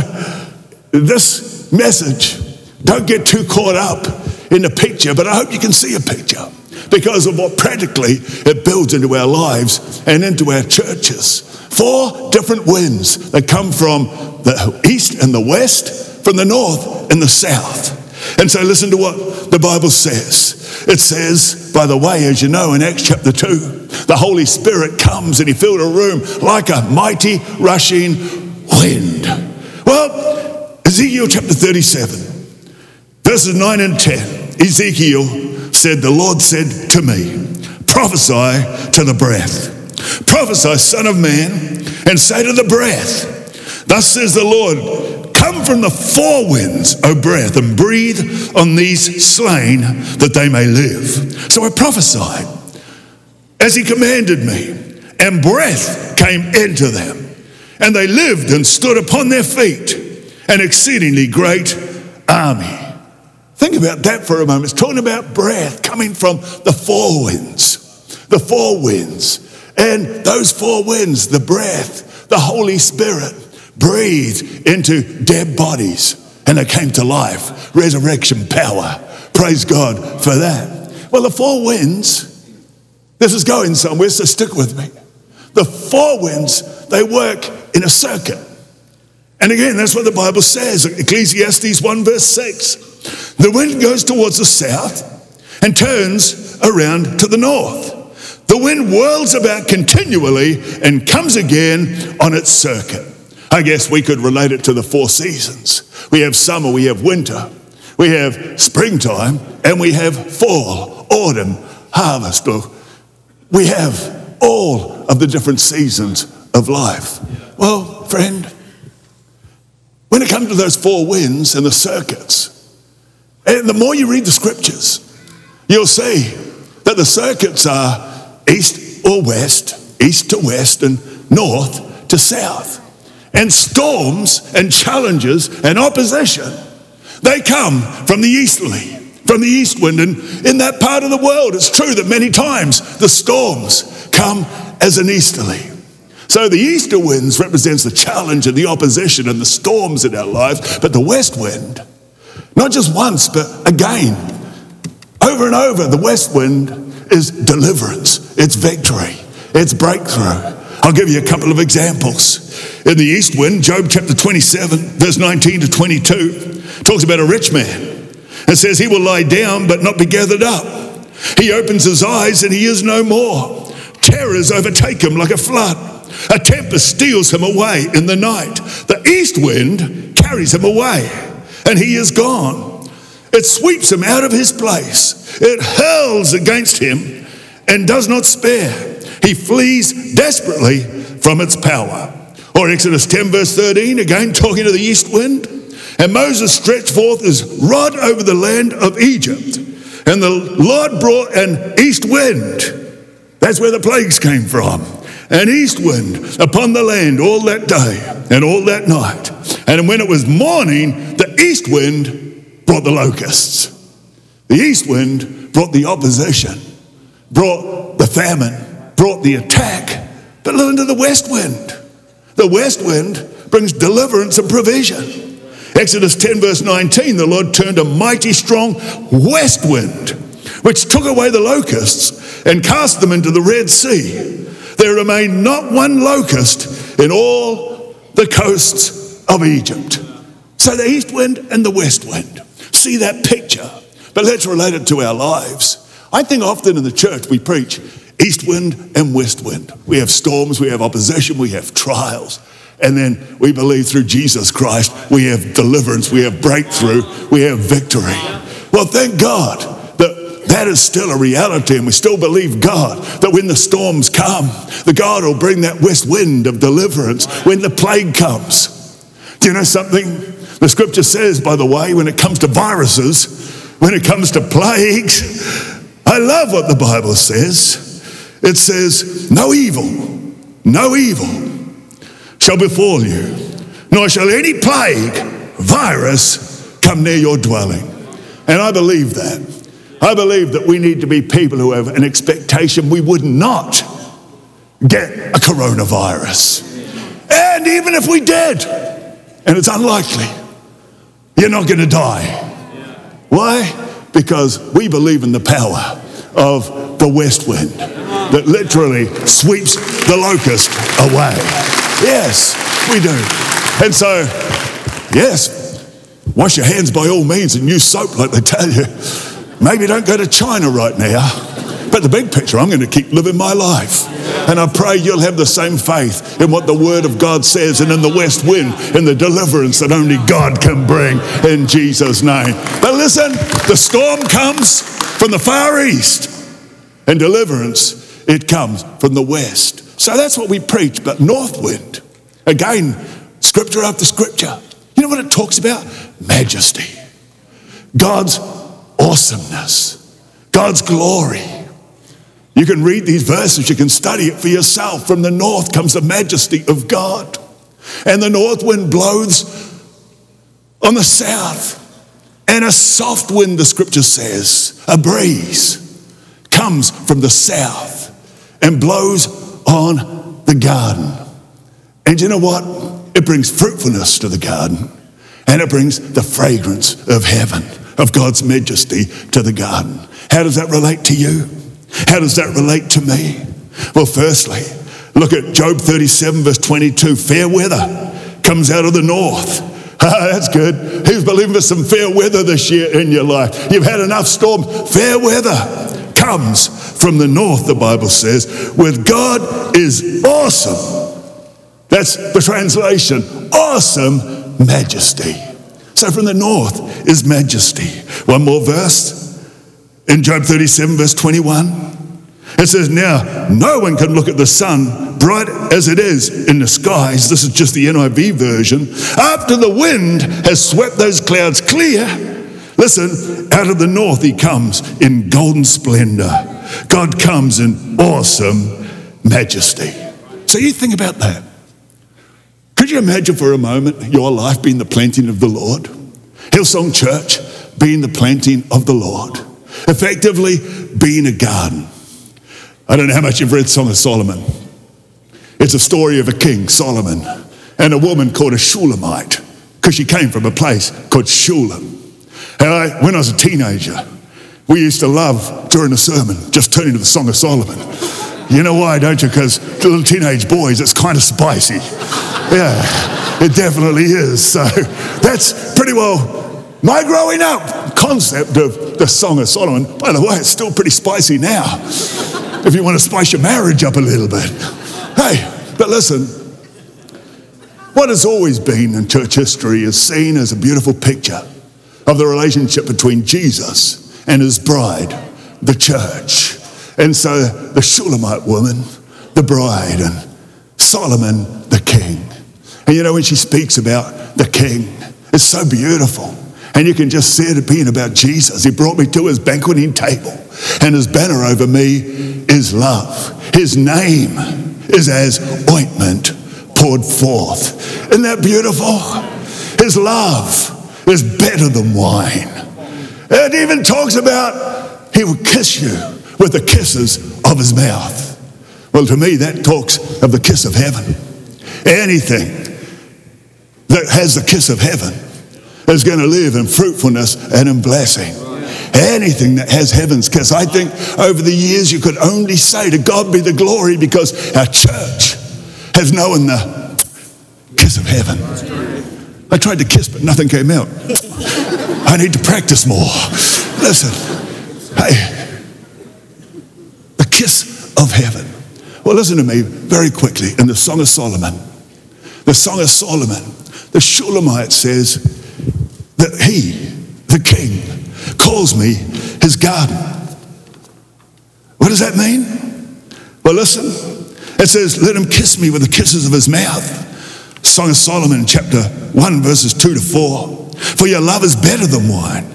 this message, don't get too caught up in the picture, but I hope you can see a picture because of what practically it builds into our lives and into our churches. Four different winds that come from the east and the west, from the north and the south. And so, listen to what the Bible says. It says, by the way, as you know, in Acts chapter 2, the Holy Spirit comes and he filled a room like a mighty rushing wind. Well, Ezekiel chapter 37, verses 9 and 10, Ezekiel said, The Lord said to me, Prophesy to the breath. Prophesy, Son of Man, and say to the breath, Thus says the Lord, Come from the four winds, O breath, and breathe on these slain that they may live. So I prophesied as he commanded me, and breath came into them, and they lived and stood upon their feet, an exceedingly great army. Think about that for a moment. It's talking about breath coming from the four winds, the four winds. And those four winds, the breath, the Holy Spirit, breathed into dead bodies and they came to life. Resurrection power. Praise God for that. Well, the four winds, this is going somewhere, so stick with me. The four winds, they work in a circuit. And again, that's what the Bible says. Ecclesiastes 1, verse 6. The wind goes towards the south and turns around to the north. The wind whirls about continually and comes again on its circuit. I guess we could relate it to the four seasons. We have summer, we have winter, we have springtime, and we have fall, autumn, harvest. Or we have all of the different seasons of life. Well, friend, when it comes to those four winds and the circuits, and the more you read the scriptures, you'll see that the circuits are east or west, east to west, and north to south. And storms and challenges and opposition, they come from the easterly, from the east wind. And in that part of the world, it's true that many times the storms come as an easterly. So the easter winds represents the challenge and the opposition and the storms in our lives, but the west wind, not just once, but again, over and over, the west wind is deliverance, it's victory, it's breakthrough. I'll give you a couple of examples. In the east wind, Job chapter 27, verse 19 to 22, talks about a rich man and says he will lie down but not be gathered up. He opens his eyes and he is no more. Terrors overtake him like a flood. A tempest steals him away in the night. The east wind carries him away and he is gone. It sweeps him out of his place. It hurls against him and does not spare. He flees desperately from its power. Or Exodus 10, verse 13, again talking to the east wind. And Moses stretched forth his rod over the land of Egypt, And the Lord brought an east wind. That's where the plagues came from. An east wind upon the land all that day and all that night. And when it was morning, the east wind brought the locusts. The east wind brought the opposition, brought the famine, brought the attack. But listen to the west wind. The west wind brings deliverance and provision. Exodus 10, verse 19, the Lord turned a mighty strong west wind, which took away the locusts and cast them into the Red Sea. There remained not one locust in all the coasts of Egypt. So the east wind and the west wind. See that picture, but let's relate it to our lives. I think often in the church we preach east wind and west wind. We have storms, we have opposition, we have trials. And then we believe through Jesus Christ, we have deliverance, we have breakthrough, we have victory. Well, thank God that that is still a reality, and we still believe God that when the storms come, the God will bring that west wind of deliverance when the plague comes. Do you know something? The scripture says, by the way, when it comes to viruses, when it comes to plagues, I love what the Bible says. It says, No evil, no evil shall befall you, nor shall any plague, virus, come near your dwelling. And I believe that. I believe that we need to be people who have an expectation we would not get a coronavirus. And even if we did, and it's unlikely, you're not going to die. Why? Because we believe in the power of the west wind that literally sweeps the locust away. Yes, we do. And so, yes, wash your hands by all means and use soap like they tell you. Maybe don't go to China right now. But the big picture, I'm going to keep living my life. And I pray you'll have the same faith in what the Word of God says and in the west wind, in the deliverance that only God can bring in Jesus' name. But listen, the storm comes from the far east, and deliverance, it comes from the west. So that's what we preach, but north wind. Again, scripture after scripture. You know what it talks about? Majesty. God's awesomeness. God's glory. You can read these verses, you can study it for yourself. From the north comes the majesty of God. And the north wind blows on the south. And a soft wind, the scripture says, a breeze, comes from the south and blows on the garden. And you know what? It brings fruitfulness to the garden and it brings the fragrance of heaven, of God's majesty to the garden. How does that relate to you? How does that relate to me? Well, firstly, look at Job 37, verse 22. Fair weather comes out of the north. That's good. Who's believing for some fair weather this year in your life? You've had enough storm. Fair weather comes from the north, the Bible says, with God is awesome. That's the translation. Awesome majesty. So from the north is majesty. One more verse in Job 37, verse 21. It says, Now, no one can look at the sun bright as it is in the skies. This is just the NIV version. After the wind has swept those clouds clear, listen, out of the north he comes in golden splendor. God comes in awesome majesty. So you think about that. Could you imagine for a moment your life being the planting of the Lord? Hillsong Church being the planting of the Lord. Effectively, being a garden. I don't know how much you've read Song of Solomon. It's a story of a king, Solomon, and a woman called a Shulamite, because she came from a place called Shulam. And I, when I was a teenager, we used to love during the sermon just turning to the Song of Solomon. You know why, don't you? Because to little teenage boys, it's kind of spicy. Yeah, it definitely is. So that's pretty well my growing up concept of the Song of Solomon. By the way, it's still pretty spicy now if you want to spice your marriage up a little bit. Hey, but listen, what has always been in church history is seen as a beautiful picture of the relationship between Jesus and his bride, the church. And so the Shulamite woman, the bride, and Solomon, the king. And you know, when she speaks about the king, it's so beautiful. And you can just see it being about Jesus. He brought me to his banqueting table, and his banner over me is love. His name is as ointment poured forth. Isn't that beautiful? His love is better than wine. It even talks about he will kiss you with the kisses of his mouth. Well, to me, that talks of the kiss of heaven. Anything that has the kiss of heaven is going to live in fruitfulness and in blessing. Anything that has heaven's Because I think over the years you could only say to God be the glory because our church has known the kiss of heaven. I tried to kiss, but nothing came out. I need to practice more. Listen, hey, the kiss of heaven. Well, listen to me very quickly in the Song of Solomon. The Song of Solomon, the Shulamite says that he, the king, me his garden. What does that mean? Well, listen. It says, Let him kiss me with the kisses of his mouth. Song of Solomon, chapter 1, verses 2 to 4. For your love is better than wine,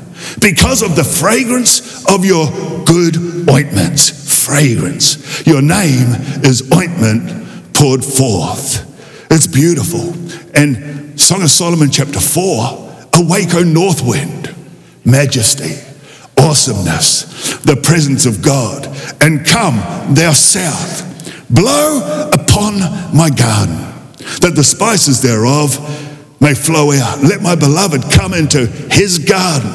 because of the fragrance of your good ointments. Fragrance. Your name is ointment poured forth. It's beautiful. And Song of Solomon, chapter 4 Awake, O north wind, majesty, awesomeness, the presence of God, and come, thou south, blow upon my garden, that the spices thereof may flow out. Let my beloved come into his garden.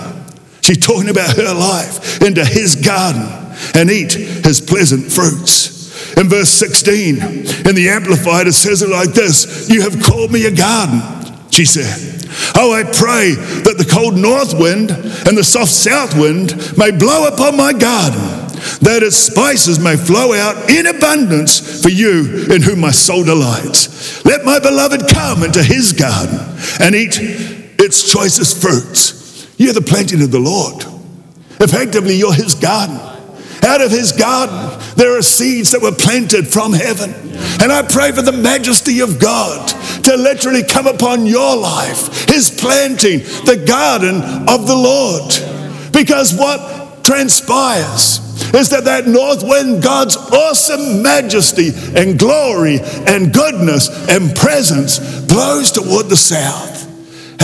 She's talking about her life, into his garden, and eat his pleasant fruits. In verse 16, in the Amplified, it says it like this You have called me a garden, she said. Oh, I pray that the cold north wind and the soft south wind may blow upon my garden, that its spices may flow out in abundance for you in whom my soul delights. Let my beloved come into his garden and eat its choicest fruits. You're the planting of the Lord. Effectively, you're his garden. Out of his garden, there are seeds that were planted from heaven. And I pray for the majesty of God to literally come upon your life, his planting, the garden of the Lord. Because what transpires is that that north wind, God's awesome majesty and glory and goodness and presence blows toward the south.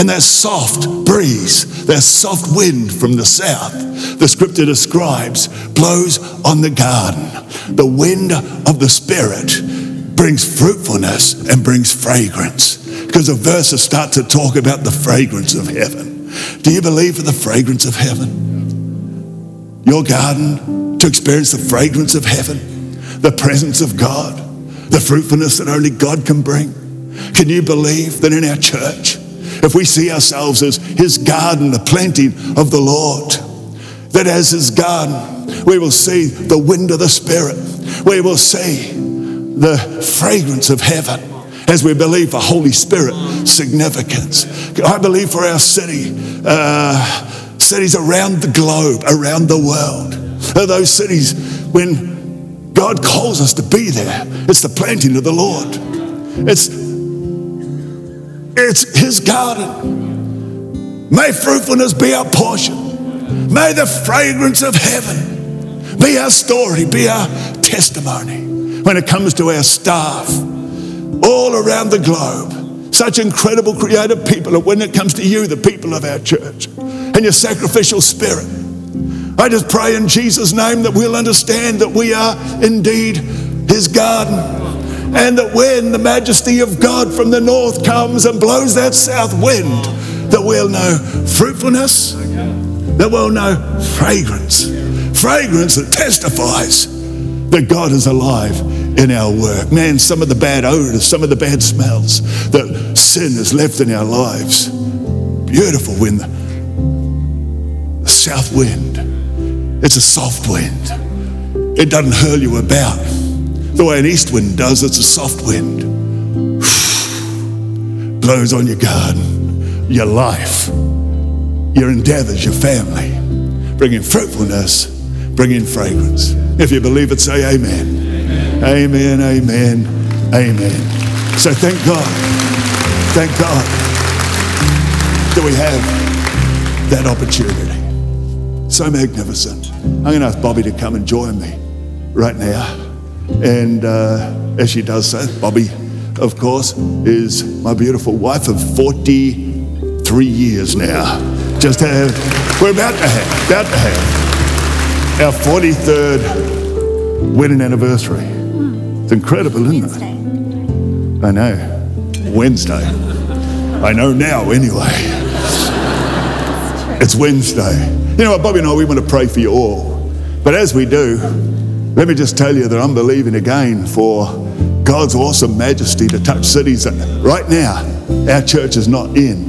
And that soft breeze, that soft wind from the south, the scripture describes, blows on the garden. The wind of the Spirit brings fruitfulness and brings fragrance. Because the verses start to talk about the fragrance of heaven. Do you believe in the fragrance of heaven? Your garden to experience the fragrance of heaven, the presence of God, the fruitfulness that only God can bring. Can you believe that in our church, if we see ourselves as His garden, the planting of the Lord, that as His garden, we will see the wind of the Spirit, we will see the fragrance of heaven as we believe for Holy Spirit significance. I believe for our city, uh, cities around the globe, around the world, those cities when God calls us to be there. It's the planting of the Lord. It's it's His garden. May fruitfulness be our portion. May the fragrance of heaven be our story, be our testimony when it comes to our staff all around the globe. Such incredible creative people. And when it comes to you, the people of our church, and your sacrificial spirit, I just pray in Jesus' name that we'll understand that we are indeed His garden. And that when the majesty of God from the north comes and blows that south wind, that we'll know fruitfulness, that we'll know fragrance. Fragrance that testifies that God is alive in our work. Man, some of the bad odors, some of the bad smells that sin has left in our lives. Beautiful when the south wind, it's a soft wind. It doesn't hurl you about the way an east wind does. It's a soft wind. Blows on your garden, your life, your endeavors, your family, bringing fruitfulness, bringing fragrance. If you believe it, say amen. Amen, amen, amen. So thank God. Thank God that we have that opportunity. So magnificent. I'm going to ask Bobbie to come and join me right now. And uh, as she does so, Bobbie, of course, is my beautiful wife of 43 years now. Just have, we're about to have, about to have our 43rd wedding anniversary. It's incredible, isn't it? I know. Wednesday. I know now, anyway. It's Wednesday. You know what, Bobbie and I, we want to pray for you all. But as we do, let me just tell you that I'm believing again for God's awesome majesty to touch cities that right now our church is not in.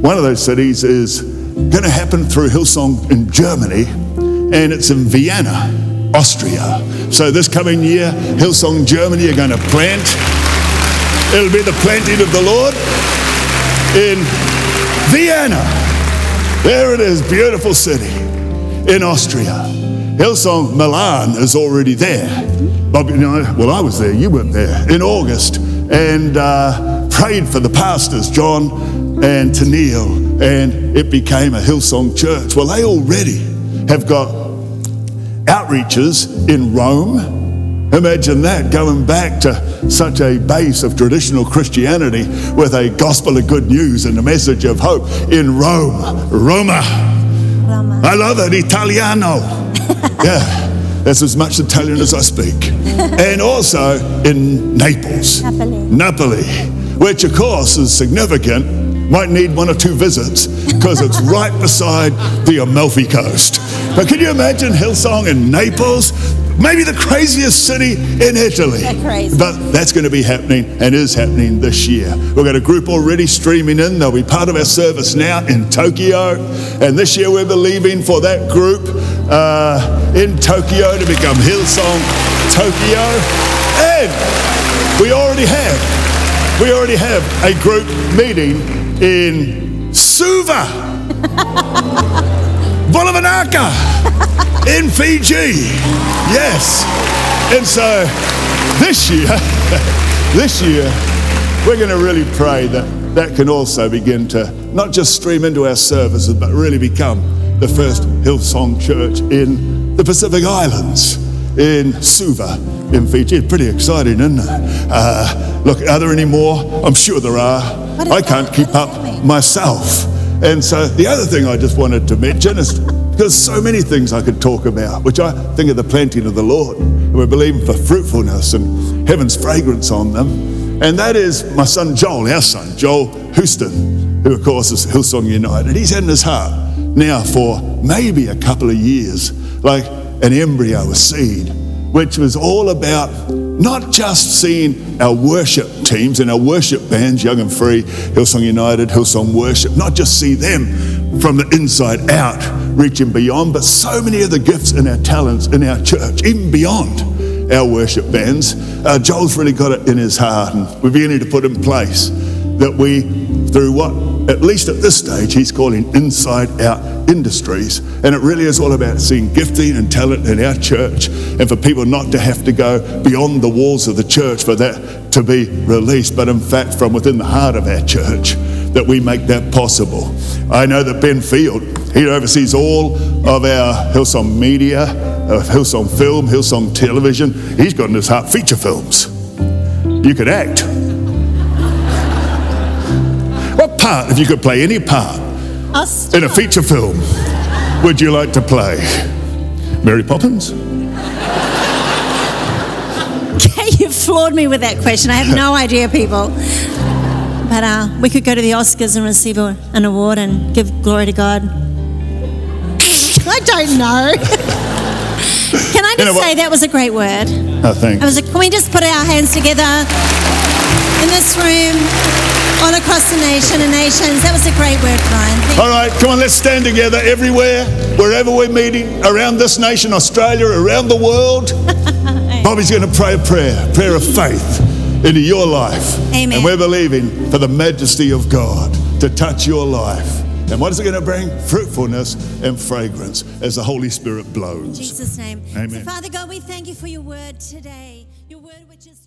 One of those cities is going to happen through Hillsong in Germany, and it's in Vienna, Austria. So this coming year, Hillsong Germany are going to plant. It'll be the planting of the Lord in Vienna. There it is, beautiful city in Austria. Hillsong Milan is already there. Bob, you know, well, I was there, you weren't there, in August, and uh, prayed for the pastors, John and Tennille, and it became a Hillsong church. Well, they already have got outreaches in Rome. Imagine that, going back to such a base of traditional Christianity with a gospel of good news and a message of hope in Rome, Roma. I love it, Italiano. Yeah, that's as much Italian as I speak. And also in Naples, Napoli, which of course is significant. Might need one or two visits because it's right beside the Amalfi Coast. But can you imagine Hillsong in Naples? Maybe the craziest city in Italy. But that's going to be happening and is happening this year. We've got a group already streaming in. They'll be part of our service now in Tokyo. And this year we're believing for that group uh, in Tokyo to become Hillsong Tokyo. And we already have, we already have a group meeting in Suva, Bula vinaka, in Fiji. Yes. And so this year, this year, we're going to really pray that that can also begin to not just stream into our services, but really become the first Hillsong church in the Pacific Islands, in Suva, in Fiji. It's pretty exciting, isn't it? Uh, look, are there any more? I'm sure there are. I can't keep up myself. And so the other thing I just wanted to mention is because so many things I could talk about, which I think are the planting of the Lord. And we're believing for fruitfulness and heaven's fragrance on them. And that is my son Joel, our son, Joel Houston, who of course is Hillsong United. He's had in his heart now for maybe a couple of years, like an embryo, a seed, which was all about not just seeing our worship teams and our worship bands, Young and Free, Hillsong United, Hillsong Worship, not just see them from the inside out, reaching beyond, but so many of the gifts and our talents in our church, even beyond our worship bands. Uh, Joel's really got it in his heart, and we're beginning to put in place that we, through what, at least at this stage, he's calling inside out industries. And it really is all about seeing gifting and talent in our church and for people not to have to go beyond the walls of the church for that to be released, but in fact, from within the heart of our church, that we make that possible. I know that Ben Field, he oversees all of our Hillsong media, uh, Hillsong film, Hillsong television. He's got in his heart feature films. You could act. Part, if you could play any part in a feature film, would you like to play? Mary Poppins? Okay, you floored me with that question. I have no idea, people. But uh, we could go to the Oscars and receive a, an award and give glory to God. I don't know. Can I just You know say that was a great word? Oh, thanks. It was a, can we just put our hands together in this room, all across the nation and nations? That was a great word, Brian. Thank All right, come on, let's stand together everywhere, wherever we're meeting, around this nation, Australia, around the world. Bobbie's going to pray a prayer, prayer of faith into your life. Amen. And we're believing for the majesty of God to touch your life. And what is it going to bring? Fruitfulness and fragrance as the Holy Spirit In blows. Jesus' name. Amen. So, Father God, we thank you for your word today. Your word which is